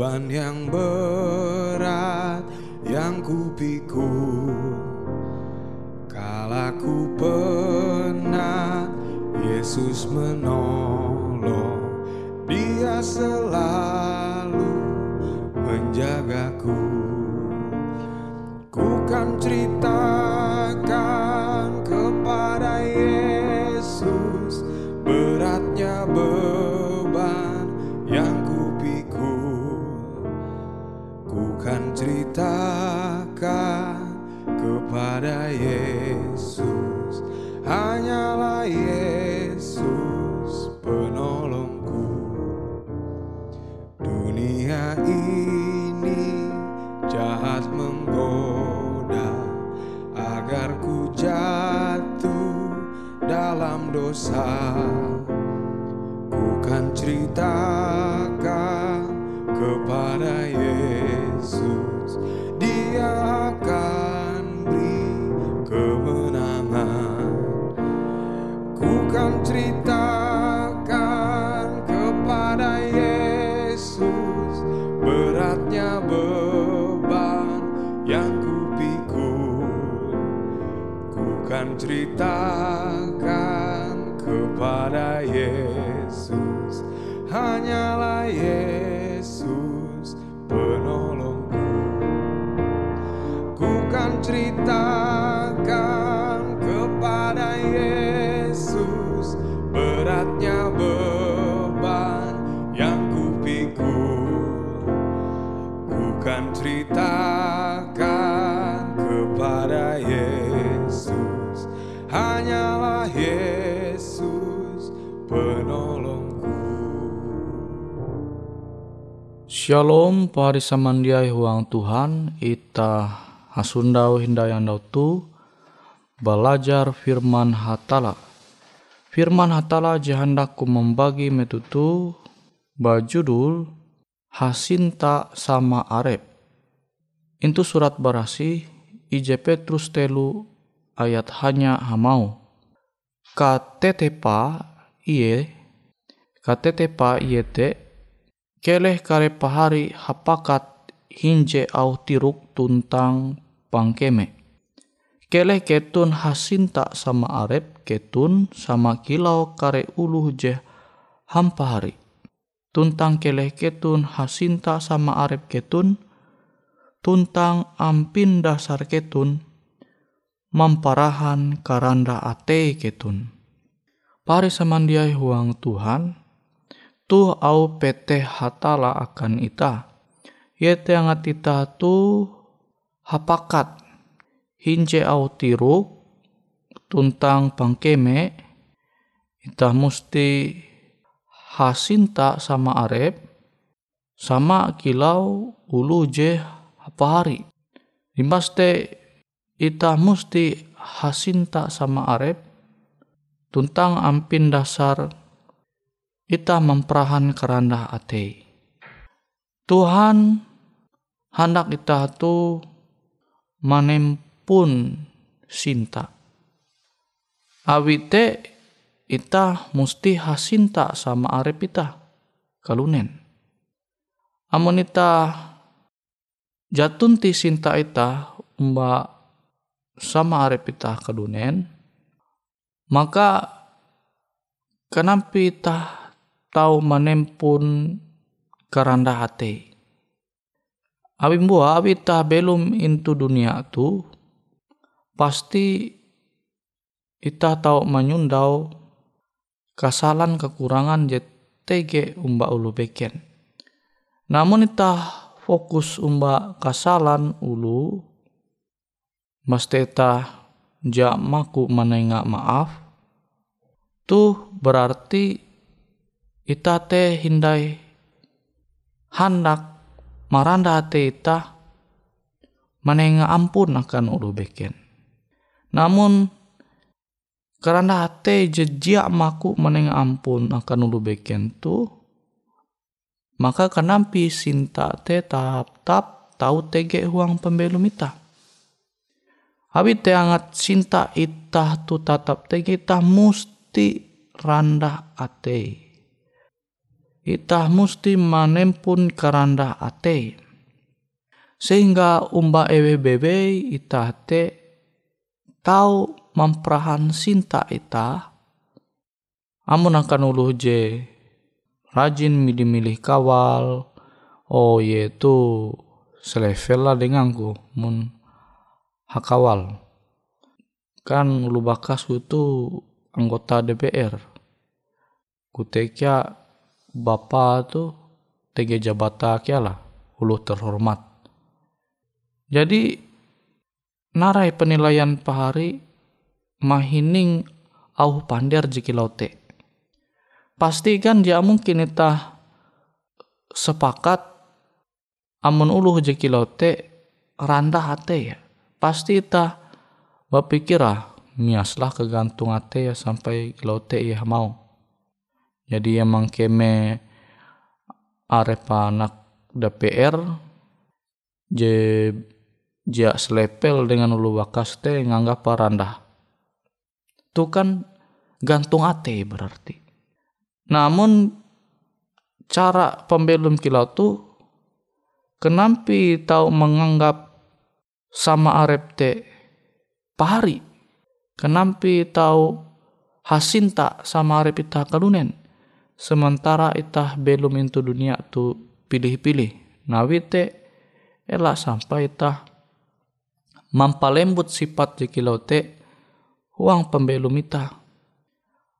Beban yang berat yang kupikul Kala ku penat Yesus menolong Dia selalu kepada Yesus, hanyalah Yesus penolongku. Dunia ini jahat menggoda agar ku jatuh dalam dosa. Ku kan ceritakan kepada Yesus beratnya beban yang kupikul. Ku kan ceritakan kepada Yesus, hanyalah Yesus penolongku. Shalom pari samandiai huang Tuhan ita hasundau hindayandau tu belajar firman hatala. Firman hatala jahandaku membagi metutu bajudul hasinta sama arep itu surat barasi IJ Petrus telu ayat hanya hamau. Katetepa iye katetepa iye te keleh kare pahari hapakat hinje au tiruk tuntang pangkeme. Keleh ketun hasinta sama arep ketun sama kilau kare uluh je hampahari. Tuntang keleh ketun hasinta sama arep ketun tuntang ampin dasar ketun mamparahan karanda ate ketun. Pari samandiai huang Tuhan, tu au PT hatala akan ita. Yete angat ita tu hapakat hinje au tiru tuntang pangkeme ita musti hasinta sama arep sama kilau ulu je apa hari. Imbaste ita musti hasinta sama arep tuntang ampin dasar ita memperahan keranda ate. Tuhan hendak ita tu manempun sinta. Awite ita musti hasinta sama arep ita kalunen. Amun ita jatun ti sinta ita umba sama arep ita kalunen maka kenampi ita tahu menempun kerendah hati. Abi buah abi tah belum into dunia tu pasti ita tahu menyundau kesalahan kekurangan JTG umba ulu beken. Namun ita fokus umba kesalahan ulu mesti ita jak maku menengak maaf tuh berarti ita te hindai hendak maranda hati ita menengah ampun akan ulu beken. Namun karena hati jejak maku menengah ampun akan ulu beken tu maka kenampi sinta te tahap tap tahu tege huang pembelum ita. Abi te angat sinta ita tu tatap tege ita musti randah ate. Ita musti manempun karanda ate. Sehingga umba ewe bebe ita te tahu memperahan sinta ita amun akan ulu je rajin milih-milih kawal. Oh yaitu selevel lah denganku mun hakawal. Kan ulu bakas itu anggota DPR kutekia bapa tu tege jabata kia lah ulu terhormat jadi narai penilaian pahari mahining au pander jiki laute. Pasti kan dia mungkin ita sepakat amun uluh jiki laute randah hati ya. Pasti ita berpikir ah miaslah kegantung hati ya sampai laute ya mau. Jadi emang keme arepa anak DPR je jia selepel dengan ulu bakas te nganggap rendah. Itu kan gantung ate berarti. Namun cara pembelum kilau tu kenampi tahu menganggap sama arep te pahari. Kenampi tahu hasinta sama arep ita kalunen. Sementara itah belum into dunia tu pilih-pilih. Nawite elak sampai itah mampalembut sifat jekilau te huang pembelum ita.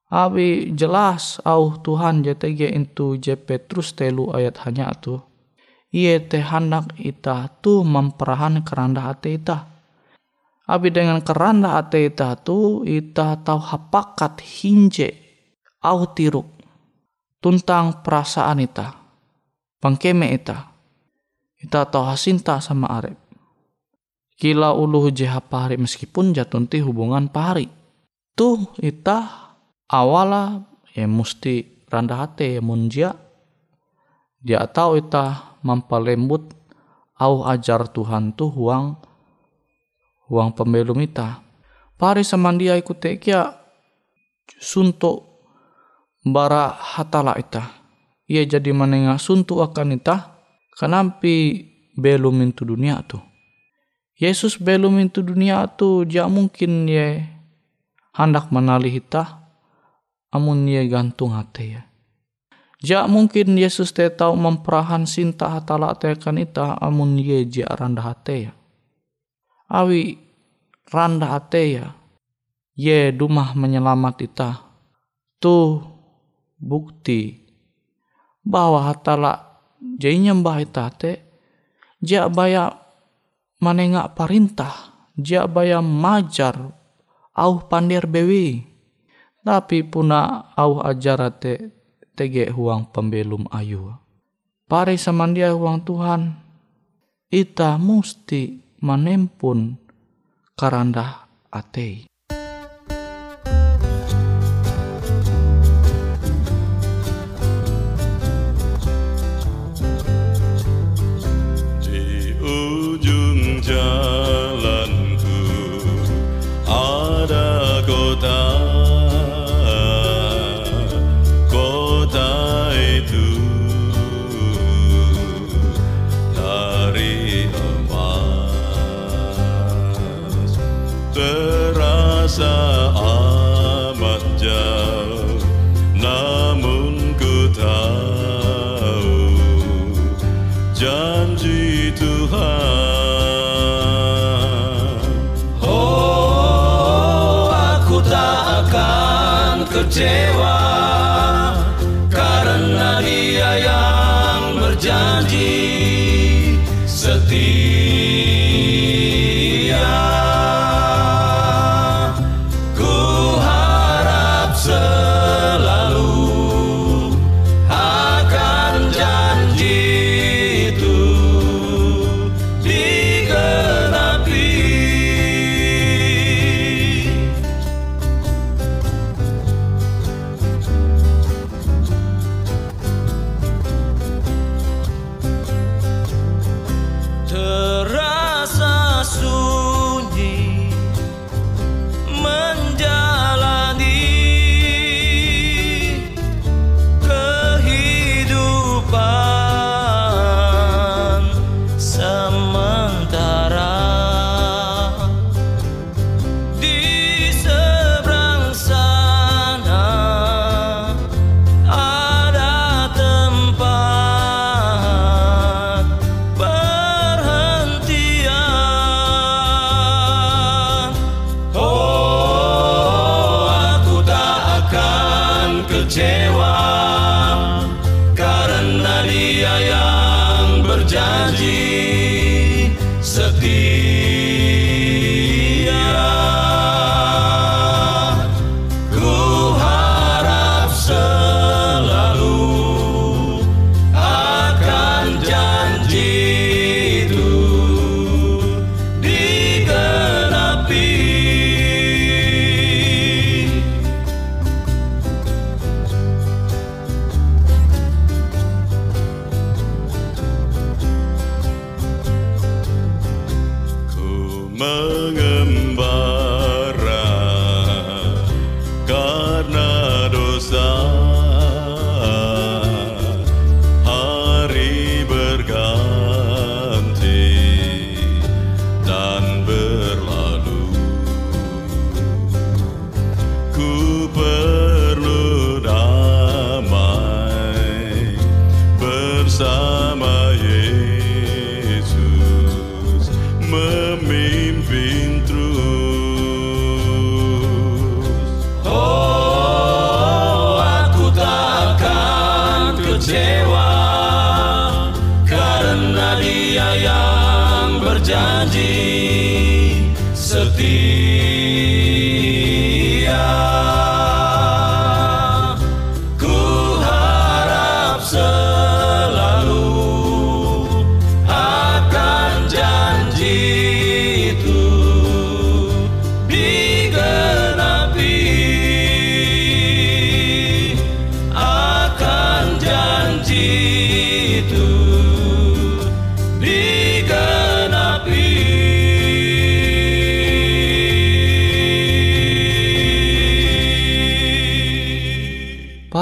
Abi jelas au Tuhan JTG itu J Petrus telu ayat hanya tu. Ia te hendak ita tu memperahan keranda hati ita. Abi dengan keranda hati ita tu ita tahu hapakat hinje au tiruk tuntang perasaan ita. Pangkeme ita. Ita tahu hasinta sama arep kila uluh jeha pahari meskipun jatunti hubungan pahari. Tuh ita awala ya musti randa hati ya munjia. Dia tahu ita mampalembut au ajar Tuhan tuh huang huang pembelum ita. Pari samandia ikut kia suntuk bara hatala ita. Ia jadi menengah suntuk akan ita kenampi belum itu dunia tuh Yesus belum itu dunia tu jak mungkin ye hendak menali hita amun ye gantung hati ya. Jak mungkin Yesus te tahu memperahan sinta hatala te akan ita amun ye jak randa hati ya. Awi randa hati ya. Ye dumah menyelamat ita. Tu bukti. Bahwa hatala jai nyembah ita te jak bayak manengak perintah dia bayam majar au pandir bewi. Tapi puna au ajarate tege huang pembelum ayu. Pare samandia huang Tuhan ita musti manempun karandah atei terasa amat jauh Namun ku tahu janji Tuhan. Oh, aku tak akan kecewa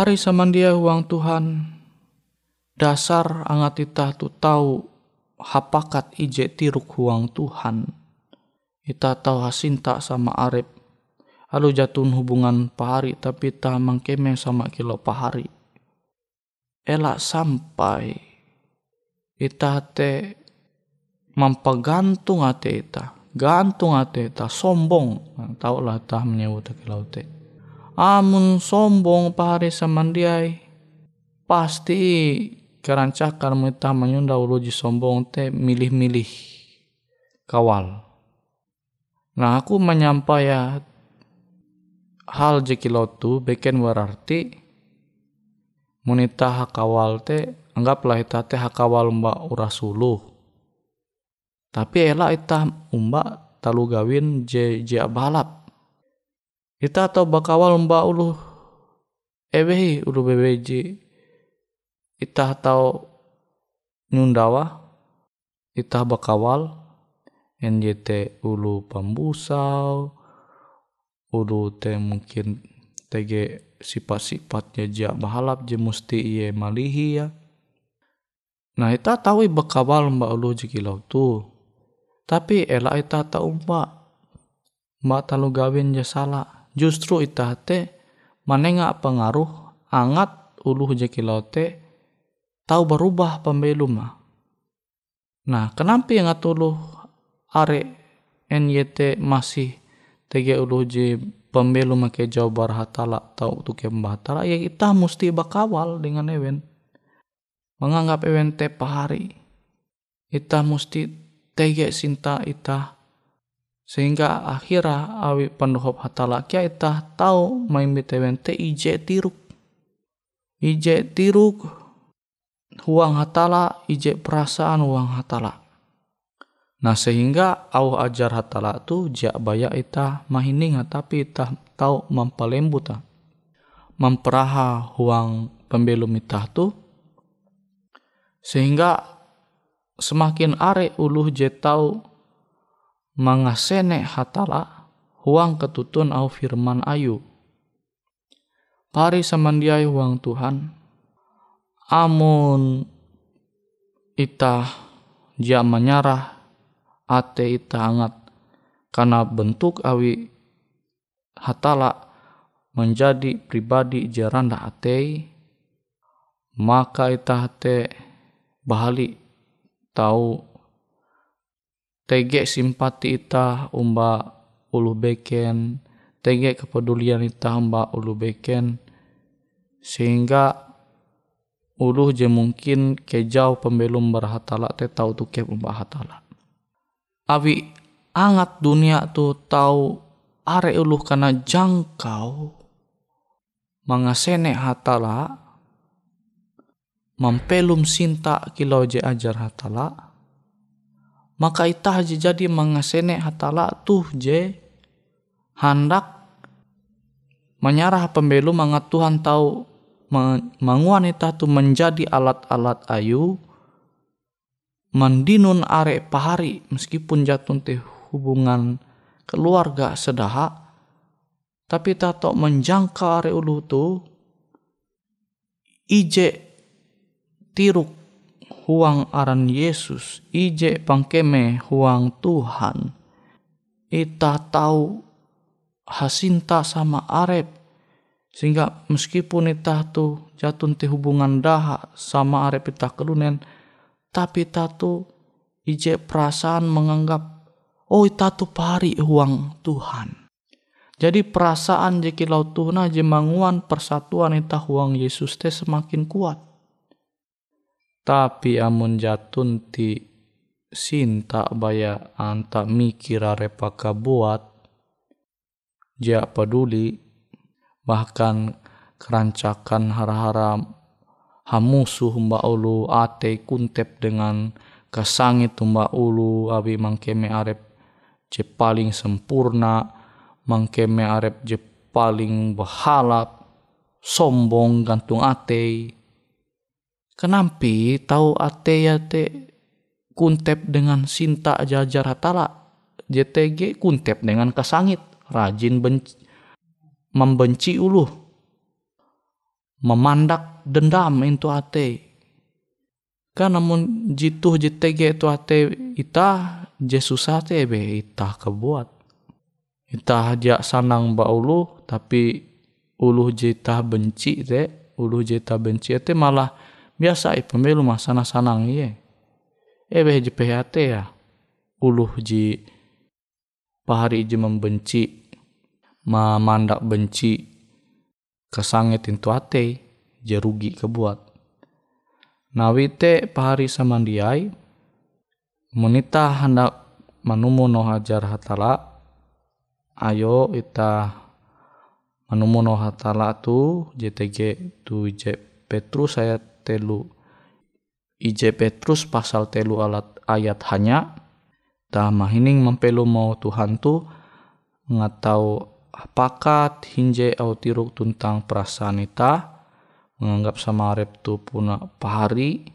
Pari samandia huang Tuhan dasar angat ita tu tahu hapakat ije tiruk huang Tuhan. Ita tahu hasinta sama arep. Lalu jatun hubungan pahari tapi ta mangkeme sama kilo pahari. Elak sampai ita te mampagantung ate ita. Gantung ate ita sombong. Tahu lah ta menyebut kilo te. Amun sombong pahari samandiai pasti kerancakan mereka menyunda uluji sombong te milih-milih kawal. Nah aku menyampaikan hal jekilotu beken berarti munita hakawal te anggaplah ita te hakawal mbak urasulu. Tapi ela ita umba talu gawin je je balap. Ita atau bakawal mbak ulu. Ebehi ulu bebeji. Ita tahu nyundawa ita bakawal. NJT ulu pambusau. Ulu te mungkin tege sifat-sifatnya ja bahalap je musti iye malihi ya. Nah ita tahu bakawal mbak ulu jikilau tu. Tapi elak ita tahu mbak mbak talu gawin je salah justru ita te manenga pengaruh angat uluh je kilau te tahu berubah pembelum Nah, kenapa yang uluh are NYT masih tege uluh je pembelum ke jauh barhatala tahu tu ke bahatala ya kita mesti bakawal dengan ewen. Menganggap ewen te pahari kita mesti tege sinta ita sehingga akhirnya awi pendohop hatala kia ita tahu main bitewen te ije tiruk. Ije tiruk huang hatala ije perasaan huang hatala. Nah sehingga au ajar hatala tu jak baya ita mahininga tapi ita tahu mampalembuta memperaha huang pembelum ita tu. Sehingga semakin are uluh je tahu mangasene hatala huang ketutun au firman ayu. Pari samandiai huang Tuhan. Amun ita jia menyarah ate ita hangat karena bentuk awi hatala menjadi pribadi jaranda ate maka ita hate bahali tahu tege simpati ita umba ulu beken. Tege kepedulian ita umba ulu beken. Sehingga ulu je mungkin kejauh pembelum berhatala te tahu tu ke umba hatala. Awi angat dunia tu tahu are ulu karena jangkau. Mangasene hatala mampelum sinta kilau je ajar hatala maka itah jadi mengasene hatala tuh je hendak menyarah pembelu mangat Tuhan tahu manguan itah tu menjadi alat-alat ayu mendinun are pahari meskipun jatuh teh hubungan keluarga sedaha tapi tato menjangka are ulu tu ije tiruk huang aran Yesus, ije pangkeme huang Tuhan. Ita tahu hasinta sama arep. Sehingga meskipun ita tu jatun te hubungan daha sama arep ita kelunen, tapi ita tu ije perasaan menganggap, oh ita tu pari huang Tuhan. Jadi perasaan jeki laut Tuhan aja manguan persatuan ita huang Yesus te semakin kuat tapi amun jatun ti sinta baya anta mikira repaka buat ja peduli bahkan kerancakan hara-hara hamusuh mbak ulu ate kuntep dengan kasangit mbak ulu abi mangkeme arep je paling sempurna mangkeme arep je paling bahalap sombong gantung ate Kenampi tahu ate ya te kuntep dengan sinta jajar hatala. JTG kuntep dengan kesangit. Rajin benci, membenci ulu. Memandak dendam itu ate. Kan namun jitu JTG itu ate ita Jesus ate be ita kebuat. Ita aja sanang ba ulu tapi ulu jita benci te ulu jita benci te malah biasa i pemilu mah sana sanang iye ebe ji PHT ya. Uluh ji pahari ji membenci memandak benci kesangit itu ate je rugi kebuat. Nawite pahari samandiai monita hendak manumu no hajar hatala ayo ita manumu no hatala tu JTG tu J Petrus ayat telu. IJ Petrus pasal telu alat ayat hanya dah mahining mempelu mau Tuhan tu ngatau apakat hinje au tiruk tuntang perasaan ita menganggap sama rep tu puna pahari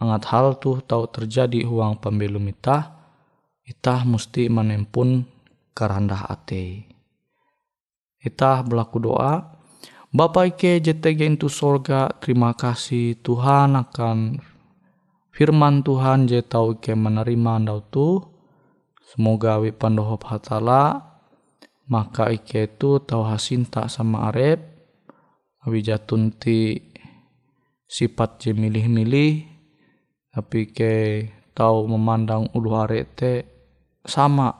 angat hal tu tau terjadi uang pembelum ita ita mesti menempun kerandah ate. Ita berlaku doa Bapa Ike JTG itu sorga, terima kasih Tuhan akan firman Tuhan je tau Ike menerima andau tu. Semoga wi pandohop hatala, maka Ike itu tau hasinta sama arep, Abi jatun ti sifat je milih-milih tapi ke tahu memandang ulu are te sama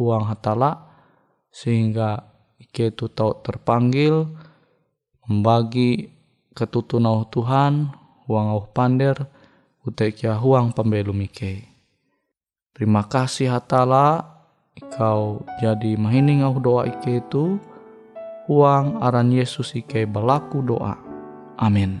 huang hatala sehingga ike tu tahu terpanggil membagi ketutunau Tuhan huang au pander utekia huang pembelum ike. Terima kasih hatala kau jadi mahining au doa ike itu huang aran Yesus ike balaku doa. Amin.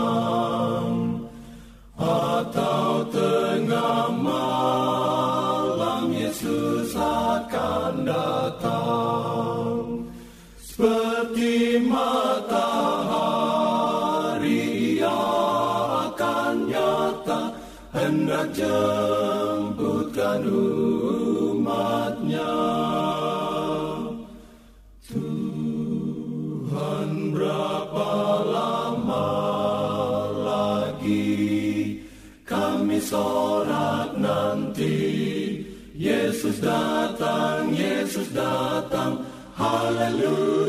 datang, Yesus datang Haleluya.